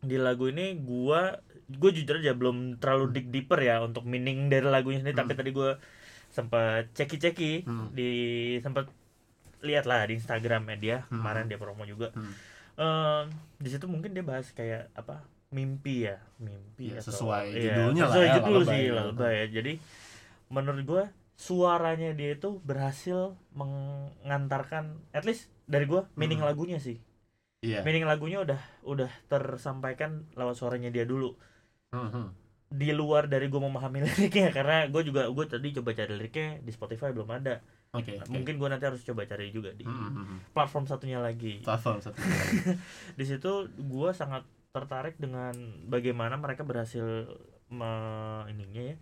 di lagu ini gue gue jujur aja belum terlalu dig deeper ya untuk meaning dari lagunya sendiri tapi Hmm. tadi gue sempat ceki ceki Hmm. di sempat lihat lah di Instagramnya dia Hmm. kemarin dia promo juga Hmm. Eh, di situ mungkin dia bahas kayak apa mimpi ya mimpi Iya, atau- sesuai iya, judulnya lah sesuai ya, judul sih ya jadi menurut gue suaranya dia itu berhasil mengantarkan at least dari gue meaning Hmm. lagunya sih iya meaning lagunya udah udah tersampaikan lewat suaranya dia dulu Mhm. di luar dari gue memahami [laughs] liriknya karena gue juga gue tadi coba cari liriknya di Spotify belum ada oke oke. mungkin gue nanti harus coba cari juga di Hmm, hmm, hmm. platform satunya lagi platform satu [laughs] di situ gue sangat tertarik dengan bagaimana mereka berhasil me, ininya ya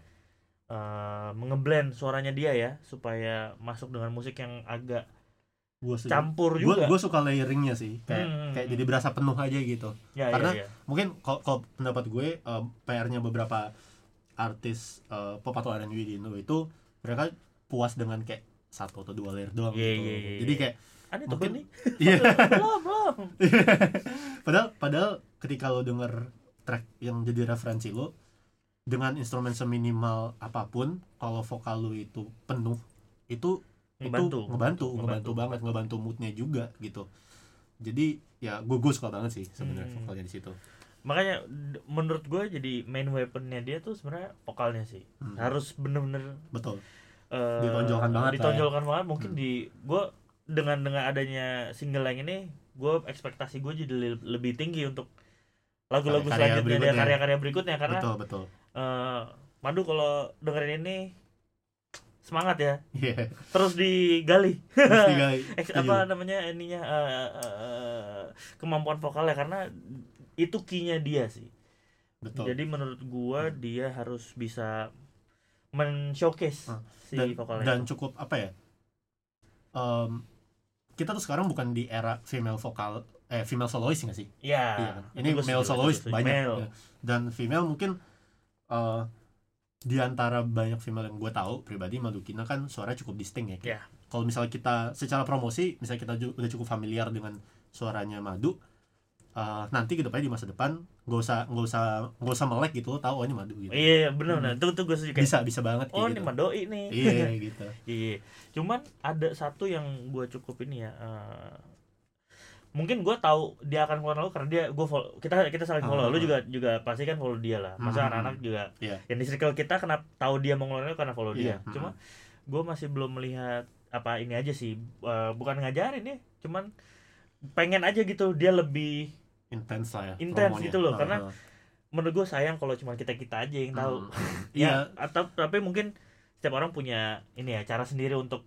eh, mengeblend suaranya dia ya supaya masuk dengan musik yang agak gue campur juga gue suka layeringnya sih kayak Hmm, kayak hmm. jadi berasa penuh aja gitu ya, karena- ya, ya. mungkin kalau pendapat gue eh, PR-nya beberapa artis eh, pop atau R&B di Indo itu mereka puas dengan kayak satu atau dua layer doang Iya, gitu. iya, iya, Jadi iya. kayak Ada tuh mungkin- nih [laughs] iya belum belum [laughs] padahal padahal ketika lo denger track yang jadi referensi lo dengan instrumen seminimal apa pun kalau vokal lo itu penuh itu ngebantu. itu ngebantu. ngebantu banget ngebantu moodnya juga gitu. Jadi ya gue gue suka banget sih sebenarnya Hmm. vokalnya di situ. Makanya menurut gue jadi main weaponnya dia tuh sebenarnya vokalnya sih. Hmm. harus bener-bener betul. eh, Ditonjolkan banget ya. ditonjolkan banget. Mungkin Hmm. di gue dengan dengan adanya single yang ini gue ekspektasi gue jadi le- lebih tinggi untuk lagu-lagu selanjutnya karya-karya berikutnya. Karena betul betul. eh, Madu kalau dengerin ini semangat ya iya terus digali Terus digali. [laughs] Setuju. apa namanya ininya eh, eh, eh, kemampuan vokalnya karena itu key-nya dia sih betul jadi menurut gua dia harus bisa men-showcase Ah, si dan, vokalnya dan itu. cukup apa ya em, kita tuh sekarang bukan di era female vokal eh female soloist nggak sih ya Iya kan? ini itu gua male soloist banyak Male. ya. dan female mungkin eh di antara banyak female yang gue tahu pribadi Madukina kan suara cukup distinct ya Iya. kalau misalnya kita secara promosi misalnya kita udah cukup familiar dengan suaranya Madu eh, nanti ke depannya di masa depan nggak usah nggak usah nggak usah melek gitu lo tahu oh ini Madu gitu iya benar nah Hmm. itu tuh gue kayak bisa bisa banget oh gitu. ini Madoi nih iya gitu [laughs] Iya, cuman ada satu yang gue cukup ini ya. eh, mungkin gue tahu dia akan keluar lalu karena dia gue follow kita kita saling follow. Ah. Lu juga juga pasti kan follow dia lah. Masa Hmm. anak-anak juga Iya. yang di circle kita kenapa tahu dia mau ngeluarin karena follow dia. Iya, hmm. Cuma gue masih belum melihat apa ini aja sih. eh, bukan ngajarin ya, cuman pengen aja gitu dia lebih intens lah ya Intens gitu loh, Ah, karena ah. menurut gue sayang kalau cuma kita kita aja yang tahu. Hmm. [laughs] ya iya atau tapi mungkin setiap orang punya ini ya cara sendiri untuk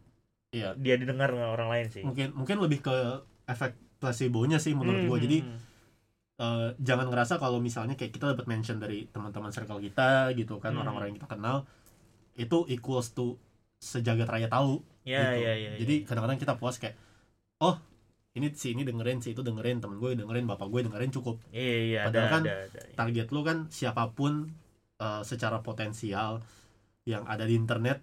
iya dia didengar dengan orang lain sih. mungkin mungkin lebih ke efek placebo-nya sih menurut Hmm, gue jadi eh, jangan ngerasa kalau misalnya kayak kita dapat mention dari teman-teman circle kita gitu kan Hmm. orang-orang yang kita kenal itu equals to sejagat raya tahu ya gitu. ya ya jadi kadang-kadang kita puas kayak oh ini si ini dengerin si itu dengerin temen gue dengerin bapak gue dengerin cukup iya iya ada Padahal kan ada ada target lu kan siapa pun eh, secara potensial yang ada di internet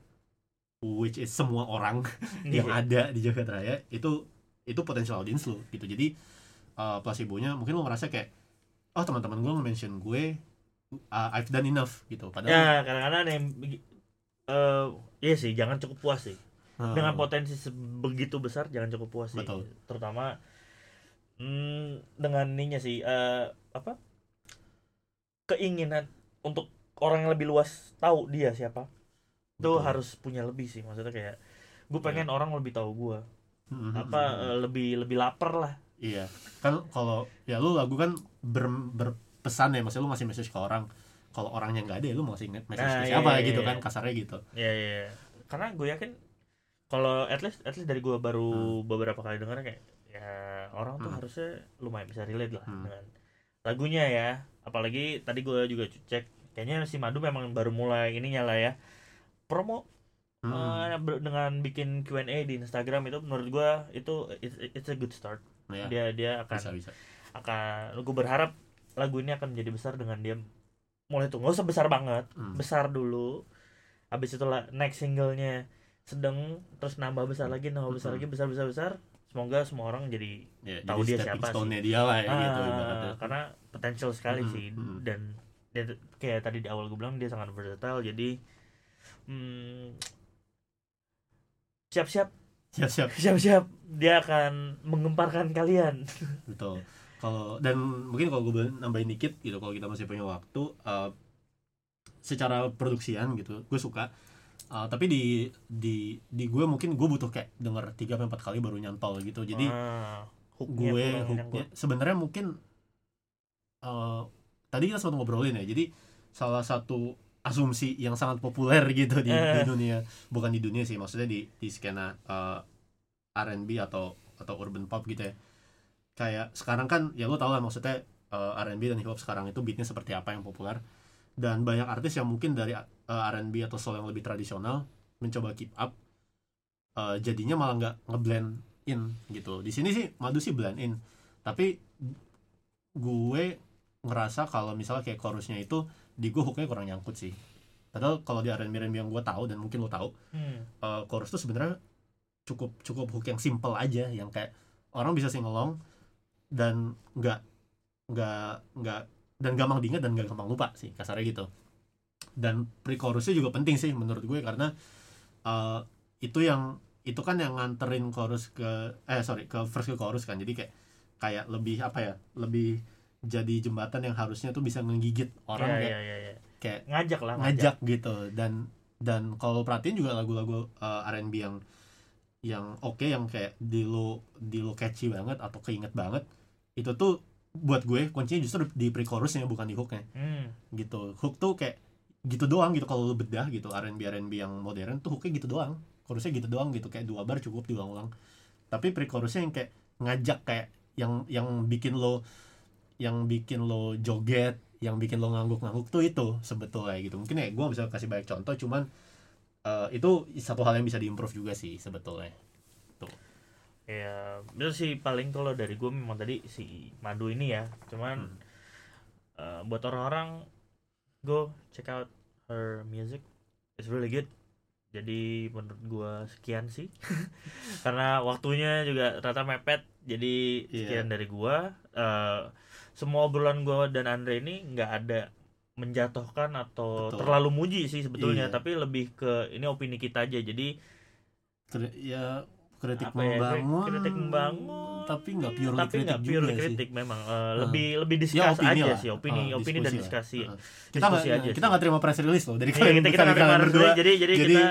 which is semua orang [laughs] yang Iya. ada di jagat raya itu itu potensial audience lu gitu. Jadi uh, placebo-nya mungkin lu ngerasa kayak oh teman-teman gue nge-mention gue uh, I've done enough gitu. Padahal ya kadang-kadang ada yang eh iya sih jangan cukup puas sih. Uh, dengan potensi sebegitu besar jangan cukup puas sih. Betul. terutama hmm, dengan ininya sih eh, apa keinginan untuk orang yang lebih luas tahu dia siapa itu Betul. harus punya lebih sih. Maksudnya kayak gue pengen orang lebih tahu gue Hmm, hmm, apa hmm, hmm. lebih lebih lapar lah iya kan kalau ya lu lagu kan ber, berpesan ya maksudnya lu ngasih message ke orang kalau orangnya nggak ada ya lu mau ngasih message Nah, ke iya, siapa iya, gitu iya. kan kasarnya gitu ya ya ya. karena gue yakin kalau at least at least dari gue baru beberapa kali denger kayak ya orang tuh Hmm. harusnya lumayan bisa relate lah Hmm. dengan lagunya ya apalagi tadi gue juga cek kayaknya si Madu memang baru mulai ininya lah ya promo Hmm, eh, ber- dengan bikin Q&A di Instagram itu menurut gue itu it's, it's a good start ya, dia dia akan bisa bisa akan gue berharap lagu ini akan menjadi besar dengan dia mulai tuh nggak usah besar banget Hmm. besar dulu habis itu lah next singlenya sedang terus nambah besar lagi nambah besar Mm-mm. lagi besar besar besar semoga semua orang jadi ya, tahu jadi dia siapa sih. dia lah ya gitu ah, ibaratnya. karena potensial sekali Mm-mm, sih mm-mm. dan dia, kayak tadi di awal gue bilang dia sangat versatile jadi hmm, siap-siap. Siap-siap. Siap-siap. Dia akan mengemparkan kalian. [laughs] Betul. Kalau dan mungkin kalau gue nambahin dikit gitu kalau kita masih punya waktu eh, secara produksian gitu gue suka. Eh, tapi di di di gue mungkin gue butuh kayak denger tiga sampai empat kali baru nyantol gitu. Jadi ah, hooknya gue hooknya sebenarnya mungkin eh, tadi kita sempat ngobrolin ya jadi salah satu asumsi yang sangat populer [laughs] gitu di, di Eh. dunia. Bukan di dunia sih maksudnya di di skena eh, R&B atau atau urban pop gitu ya. Kayak sekarang kan ya lo tau lah maksudnya eh, R&B dan hip hop sekarang itu beatnya seperti apa yang populer. Dan banyak artis yang mungkin dari eh, R&B atau soul yang lebih tradisional mencoba keep up eh, jadinya malah nggak ngeblend in gitu. Di sini sih madu sih blend in. Tapi gue ngerasa kalau misalnya kayak chorusnya itu di gue hooknya kurang nyangkut sih. Padahal kalau di R&B R&B yang gue tahu dan mungkin lo tahu Hmm. eh, chorus tuh sebenarnya cukup cukup hook yang simple aja yang kayak orang bisa sing along dan nggak nggak nggak dan gampang diingat dan nggak gampang lupa sih kasarnya gitu. Dan pre-chorusnya juga penting sih menurut gue karena eh, itu yang itu kan yang nganterin chorus ke eh sorry ke verse ke chorus kan. Jadi kayak kayak lebih apa ya lebih jadi jembatan yang harusnya tuh bisa ngegigit orang Iya, kayak iya, iya, iya. kayak ngajak lah ngajak. gitu. Dan dan kalau perhatiin juga lagu-lagu uh, R&B yang yang oke yang kayak di lo di lo catchy banget atau keinget banget itu tuh buat gue kuncinya justru di pre-chorusnya bukan di hooknya. Hmm. gitu. Hook tuh kayak gitu doang gitu. Kalau lo bedah gitu R&B R&B yang modern tuh hooknya gitu doang. Chorusnya gitu doang gitu. Kayak dua bar cukup diulang-ulang. Tapi pre-chorusnya yang kayak ngajak kayak yang yang bikin lo yang bikin lo joget yang bikin lo ngangguk-ngangguk tuh itu sebetulnya gitu. Mungkin ya gue bisa kasih banyak contoh cuman eh, itu satu hal yang bisa diimprove juga sih sebetulnya. Ya itu sih paling kalau dari gue memang tadi si madu ini ya. Cuman Hmm. eh, buat orang-orang go check out her music. It's really good. Jadi menurut gue sekian sih. [laughs] Karena waktunya juga rata mepet jadi Iya. sekian dari gue Eh, semua obrolan gue dan Andre ini nggak ada menjatuhkan atau Betul. terlalu muji sih sebetulnya Iya. tapi lebih ke ini opini kita aja jadi Kri- ya kritik Apa ya, membangun. kritik membangun. Tapi nggak pure tapi kritik pure juga sih. kritik memang. Eh, Ah. lebih lebih ya discuss opini aja lah. sih opini Ah, opini dan lah. diskusi. Kita nggak Diskusi aja kita nggak terima press release loh dari Iya, kalian kita kita terima berdua. jadi jadi Jadi, kita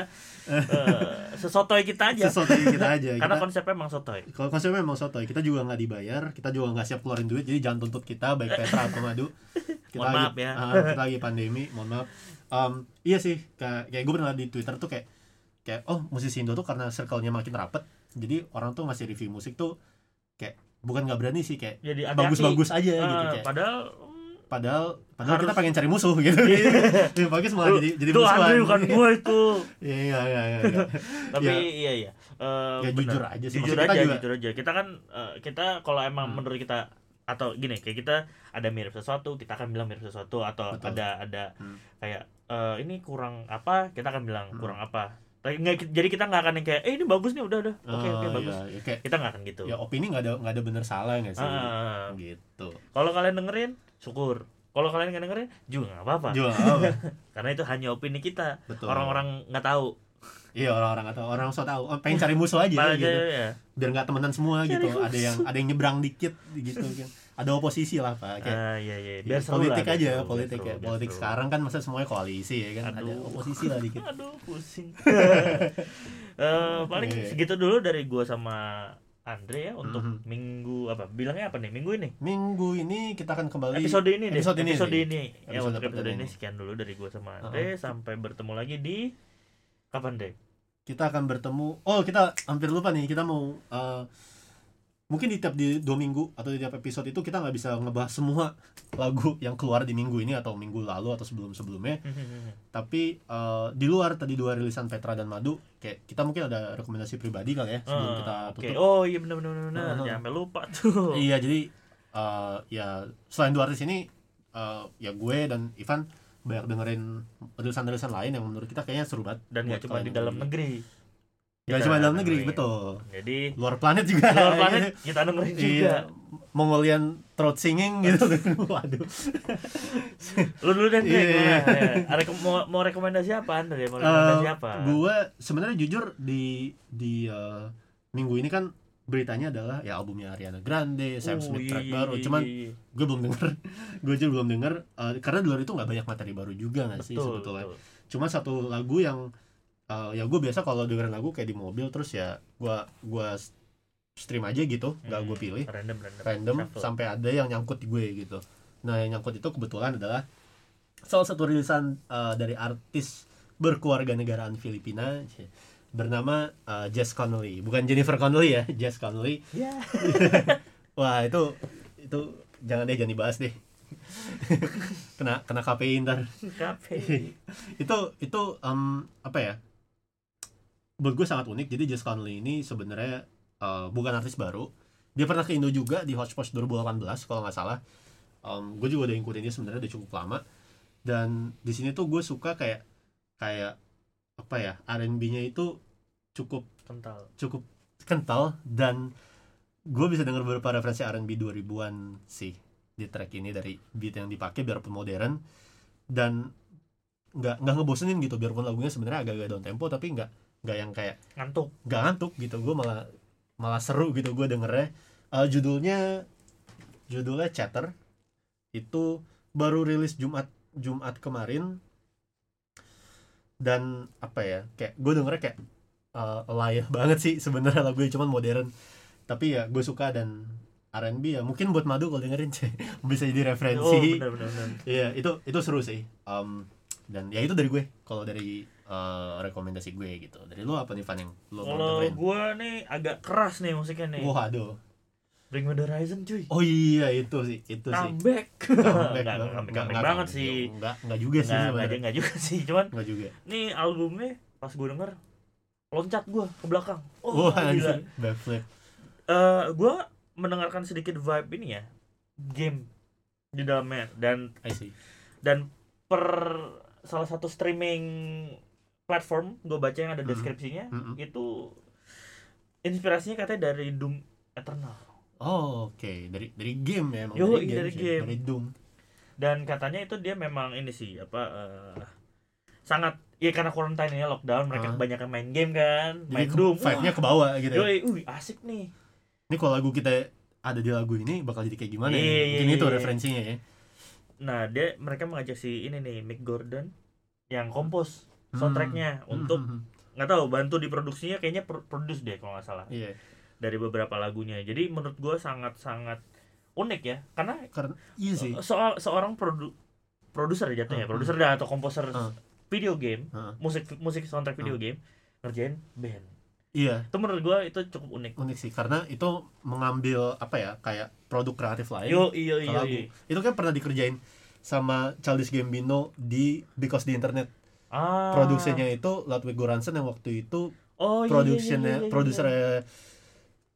[laughs] eh, sesotoy kita aja. Yang kita aja karena kita, konsepnya emang sotoy. Kalau konsepnya memang sotoy kita juga nggak dibayar kita juga nggak siap keluarin duit jadi jangan tuntut kita baik [laughs] Petra atau Madu. Kita Mohon lagi, maaf ya. ah, kita lagi pandemi mohon maaf. Em, iya sih kayak, kayak gue pernah di Twitter tuh kayak kayak oh musisi Indo tuh karena circle-nya makin rapet jadi orang tuh ngasih review musik tuh kayak bukan nggak berani sih kayak jadi hati-hati. bagus-bagus aja Eh, gitu kayak padahal padahal padahal kita Harus- pengen cari musuh gitu [laughs] yang bagus malah jadi jadi itu musuhan Andre bukan gue itu iya iya iya iya [laughs] tapi Ya. iya iya Eh, Ya, jujur aja sih. jujur Maksud kita aja juga- jujur aja kita kan eh, kita kalau emang Hmm. menurut kita atau gini kayak kita ada mirip sesuatu kita akan bilang mirip sesuatu atau Betul. ada ada Hmm. kayak eh, ini kurang apa kita akan bilang Hmm. kurang apa nggak- jadi kita nggak akan yang kayak eh ini bagus nih udah udah. Oke oke Ah, bagus. iya, iya, kayak kita nggak akan gitu. ya opini nggak ada nggak ada bener salah nggak sih? Ah, gitu. Kalau kalian dengerin syukur. Kalau kalian nggak dengerin juga nggak apa-apa. Juga apa [laughs] karena itu hanya opini kita. Betul. Orang-orang nggak tahu. Iya orang-orang atau orang so tahu. Oh, pengen cari musuh aja Malah gitu. aja, ya. biar nggak temenan semua Cari gitu. Ada yang musuh. ada yang nyebrang dikit gitu kan ada oposisi lah pak kayak Ah, iya iya Ya, biar seru lah, politik biar aja seru, politik ya seru, biar politik seru. sekarang kan masa semuanya koalisi ya kan ada Aduh. oposisi lah dikit [laughs] aduh pusing [laughs] Eh, paling Iya. segitu dulu dari gua sama Andre ya untuk Mhm. minggu apa bilangnya apa nih minggu ini minggu ini kita akan kembali episode ini deh episode ini episode sih. ini ya Episode untuk episode ini ini. sekian dulu dari gua sama Andre sampai bertemu lagi di kapan deh kita akan bertemu oh kita hampir lupa nih kita mau eh, mungkin di tiap di dua minggu atau di tiap episode itu kita nggak bisa ngebahas semua [laughs] lagu yang keluar di minggu ini atau minggu lalu atau sebelum sebelumnya. Tapi eh, di luar tadi dua rilisan Petra dan Madu kayak kita mungkin ada rekomendasi pribadi kali ya sebelum Ah, kita tutup. Oh iya benar benar benar Ah, ah. jangan sampai lupa tuh. Iya jadi eh, ya selain dua artis ini eh, ya gue dan Ivan banyak dengerin rilisan-rilisan lain yang menurut kita kayaknya seru banget dan buat cuma di dalam negeri Kita cuma dalam negeri betul jadi luar planet juga luar planet kita dengerin juga Iya, Mongolian throat singing gitu. [laughs] Waduh. lu dulu Iya. yeah. ada ke- mau, mau rekomendasi apa Andre mau rekomendasi Eh, apa Gua sebenarnya jujur di di eh, minggu ini kan beritanya adalah ya albumnya Ariana Grande, Sam Oh, Smith iya, track iya, baru. iya, Cuman iya. gue belum denger, [laughs] gue juga belum denger eh, karena di luar itu nggak banyak materi baru juga nggak sih betul, sebetulnya. betul. Cuma satu lagu yang eh, ya gue biasa kalau dengerin lagu kayak di mobil terus ya gua gua stream aja gitu, nggak gue Hmm, pilih. random random. Random Shuffle. sampai ada yang nyangkut di gue gitu. Nah, yang nyangkut itu kebetulan adalah salah satu rilisan uh, dari artis berkeluarga negaraan Filipina bernama uh, Jess Connolly bukan Jennifer Connolly ya [laughs] Jess Connolly ya [laughs] wah itu itu jangan deh jangan dibahas deh. [laughs] Kena kena KPI ntar. Kafe itu itu em, apa ya buat gue sangat unik. Jadi Jess Conley ini sebenarnya eh, bukan artis baru. Dia pernah ke Indo juga di Hotspot 2018 kalau nggak salah. Em, gue juga udah ngikutin dia sebenarnya udah cukup lama. Dan di sini tuh gue suka kayak kayak apa ya R&B-nya itu cukup kental. cukup kental. Dan gue bisa dengar beberapa referensi R&B 2000-an sih di track ini dari beat yang dipakai biarpun modern. Dan nggak nggak ngebosenin gitu biarpun lagunya sebenarnya agak-agak down tempo tapi nggak nggak yang kayak ngantuk. nggak ngantuk gitu gue malah malah seru gitu gue dengernya. Eh, judulnya judulnya Chatter. Itu baru rilis Jumat Jumat kemarin. Dan apa ya kayak gue dengernya kayak uh, layak [laughs] banget sih sebenarnya lagunya cuman modern. Tapi ya gue suka dan R&B ya mungkin buat madu kalau dengerin sih [laughs] bisa jadi oh referensi benar benar benar Iya itu itu seru sih. Um, dan ya itu dari gue kalau dari uh, rekomendasi gue gitu. Dari lu apa nih Van yang mau kalau gua nih agak keras nih musiknya nih. Wah aduh Bring Me The Horizon cuy. Oh iya itu sih itu sih. Comeback. [laughs] Comeback, comeback, banget. sih. Nggak, nggak juga sih nggak nggak sebenarnya. nggak juga [laughs] sih cuman Nggak juga. nih albumnya pas gue denger loncat gue ke belakang. Oh Wah, gila. Backflip. Eh, gue mendengarkan sedikit vibe ini ya game di dalamnya. Dan I see. dan per salah satu streaming platform gue baca yang ada deskripsinya Mhm. itu inspirasinya katanya dari Doom Eternal Oh, oke. Dari dari game ya emang Yoi, dari dari sih. game. Dari Doom. dan katanya itu dia memang ini sih apa eh, sangat ya karena quarantine ya lockdown mereka Ah. kebanyakan main game kan Jadi main ke- Doom vibe-nya ke bawah gitu. ya. Yoi, uh, asik nih Ini kalau lagu kita ada di lagu ini bakal jadi kayak gimana Iya, ya? iya, Mungkin iya, itu iya. referensinya ya. nah dia mereka mengajak si ini nih Mick Gordon yang kompos soundtracknya Hmm. untuk Hmm, hmm, nggak tahu bantu di produksinya kayaknya pro- produce deh kalau nggak salah hmm. Iya. dari beberapa lagunya jadi menurut gue sangat sangat unik ya karena Karena iya sih. soal seorang produ produser ya jatuhnya Hmm, produser dah atau komposer Hmm. video game Heeh. musik musik soundtrack video Hmm. game ngerjain band Iya, itu menurut gue itu cukup unik unik sih karena itu mengambil apa ya kayak produk kreatif lain yo iyo ke iyo lagu. Itu kan pernah dikerjain sama Childish Gambino di Because the Internet. Ah Produksinya itu Ludwig Göransson yang waktu itu oh iya, productionnya iya, iya, iya, produser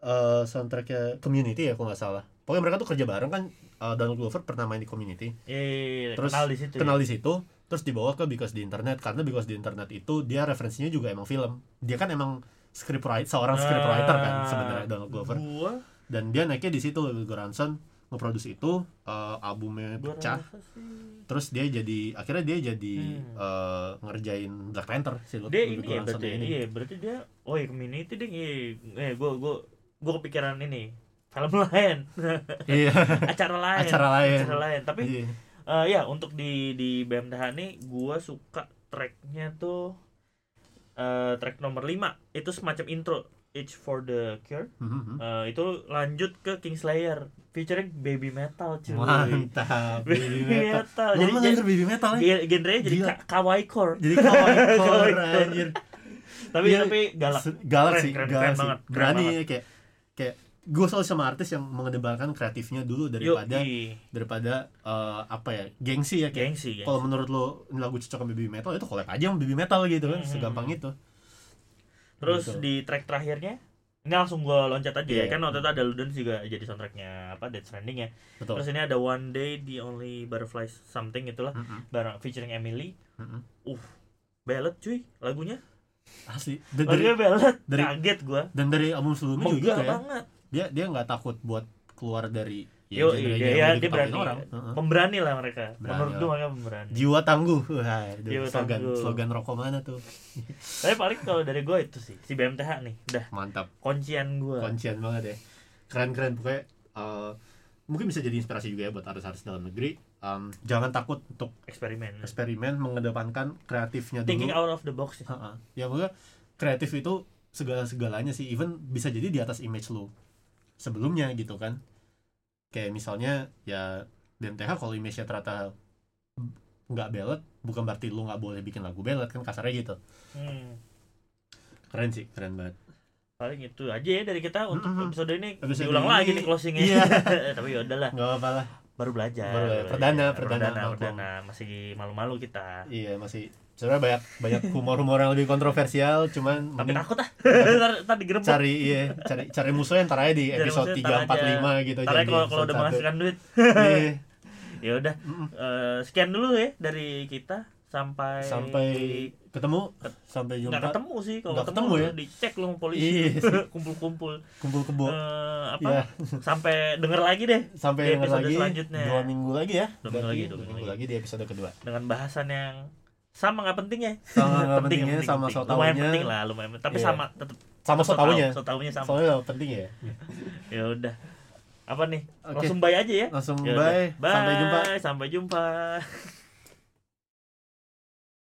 eh, soundtracknya Community ya kalau nggak salah. Pokoknya mereka tuh kerja bareng kan. eh, Donald Glover pernah main di Community. iya, iya, iya, Terus kenal di situ Kenal ya. di situ, terus dibawa ke Because the Internet karena Because the Internet itu dia referensinya juga emang film. Dia kan emang scriptwriter, seorang scriptwriter kan Ah, sebenarnya Donald Glover. gua Dan dia naiknya di situ Göransson ngeproduksi itu eh, albumnya pecah. Terus dia jadi akhirnya dia jadi Hmm. eh, ngerjain Black Panther si Ludwig dia ini ya berarti ini. iya berarti dia oh iya community deh iya eh gue gue gue kepikiran ini film lain [laughs] Iya, acara lain acara lain. acara lain tapi Iya. eh, ya untuk di di BMTH nih gue suka tracknya tuh eh track nomor 5 itu semacam intro Itch for the Cure Mhm. Eh, itu lanjut ke Kingslayer featuring baby metal cuy Mantap, baby metal. metal Jadi jadi baby metal ya. gen- genrenya jadi ka- kawaii core Jadi [laughs] kawaii core anjir. tapi Iya, tapi galak galak Keren, sih, keren, galak keren sih. banget, keren Berani banget. ya kayak kayak gue selalu sama artis yang mengedepankan kreatifnya dulu daripada Yoi. daripada eh, apa ya gengsi ya kayak gengsi, gengsi. kalau menurut lo lagu cocok sama baby metal itu collab aja sama baby metal gitu kan Hmm. segampang itu Terus Gitu. di track terakhirnya ini langsung gua loncat aja ya Iya. kan waktu itu ada Ludens juga jadi soundtracknya apa Death Stranding ya. betul Terus ini ada One Day the Only Butterflies Something itulah Mm-mm, bareng featuring Emily. mm-mm. Ballad cuy lagunya. asli dan dari, Lagunya ballad. dari- Kaget gua. dan dari album sebelumnya juga gitu ya banget. dia dia nggak takut buat keluar dari ya, Yo, genre-nya dia, yang ya, udah dia berani. orang. Pemberani lah mereka. Berani Menurut gua mereka pemberani. jiwa tangguh wah Jiwa slogan tangguh. slogan rokok mana tuh Tapi paling kalau dari gua itu sih si BMTH nih udah mantap kuncian gua. kuncian banget ya keren keren pokoknya eh, mungkin bisa jadi inspirasi juga ya buat artis-artis dalam negeri Em, jangan takut untuk eksperimen. eksperimen mengedepankan kreatifnya dulu Thinking out of the box. ya. Ya pokoknya kreatif itu segala segalanya sih even bisa jadi di atas image lo sebelumnya gitu kan kayak misalnya ya BMTH kalau image-nya ternyata nggak bellet bukan berarti lu nggak boleh bikin lagu bellet kan kasarnya gitu Hmm. keren sih keren banget paling itu aja ya dari kita untuk Mm-mm. episode ini Episode diulang ini- lagi nih closingnya Iya. [laughs] tapi ya udahlah nggak apa-apa lah baru belajar Baru belajar. Perdana, perdana, perdana, maklum. perdana. masih malu-malu kita iya masih sebenarnya banyak banyak humor-humor yang lebih kontroversial cuman tapi takut ah. [laughs] Ntar, ntar digerebek cari iya cari cari musuhnya ntar aja di episode tiga empat lima gitu ntar jangan aja di kalau kalau udah menghasilkan duit. Iya. [laughs] ya udah. Eh, sekian dulu ya dari kita sampai sampai ketemu sampai nggak jumpa ketemu sih kalau Nggak ketemu, ketemu ya? dicek lu sama polisi. Iya. [laughs] kumpul-kumpul. Kumpul kebo. Eh, apa? Iya. sampai denger lagi deh di sampai denger episode lagi. selanjutnya. dua minggu lagi ya. Dua minggu lagi, dua minggu lagi di episode kedua. Dengan bahasan yang sama nggak penting ya sama nggak Penting, pentingnya penting, sama penting. so lumayan penting lah lumayan. Tapi Iya. sama tetap sama so taunya so taunya sama soalnya penting ya? [laughs] Ya udah. Apa nih? Oke. langsung bye aja ya. Langsung Ya bye. Sampai jumpa. Sampai jumpa [laughs]